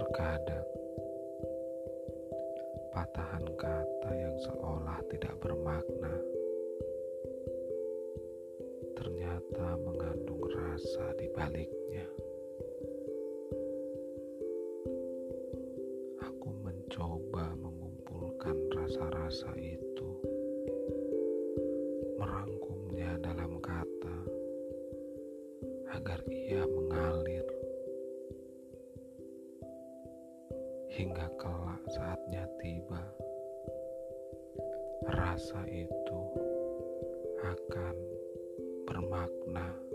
Terkadang patahan kata yang seolah tidak bermakna ternyata mengandung rasa di baliknya. Aku mencoba mengumpulkan rasa-rasa itu, merangkumnya dalam kata agar ia mengalir hingga kelak saatnya tiba. Rasa itu akan bermakna.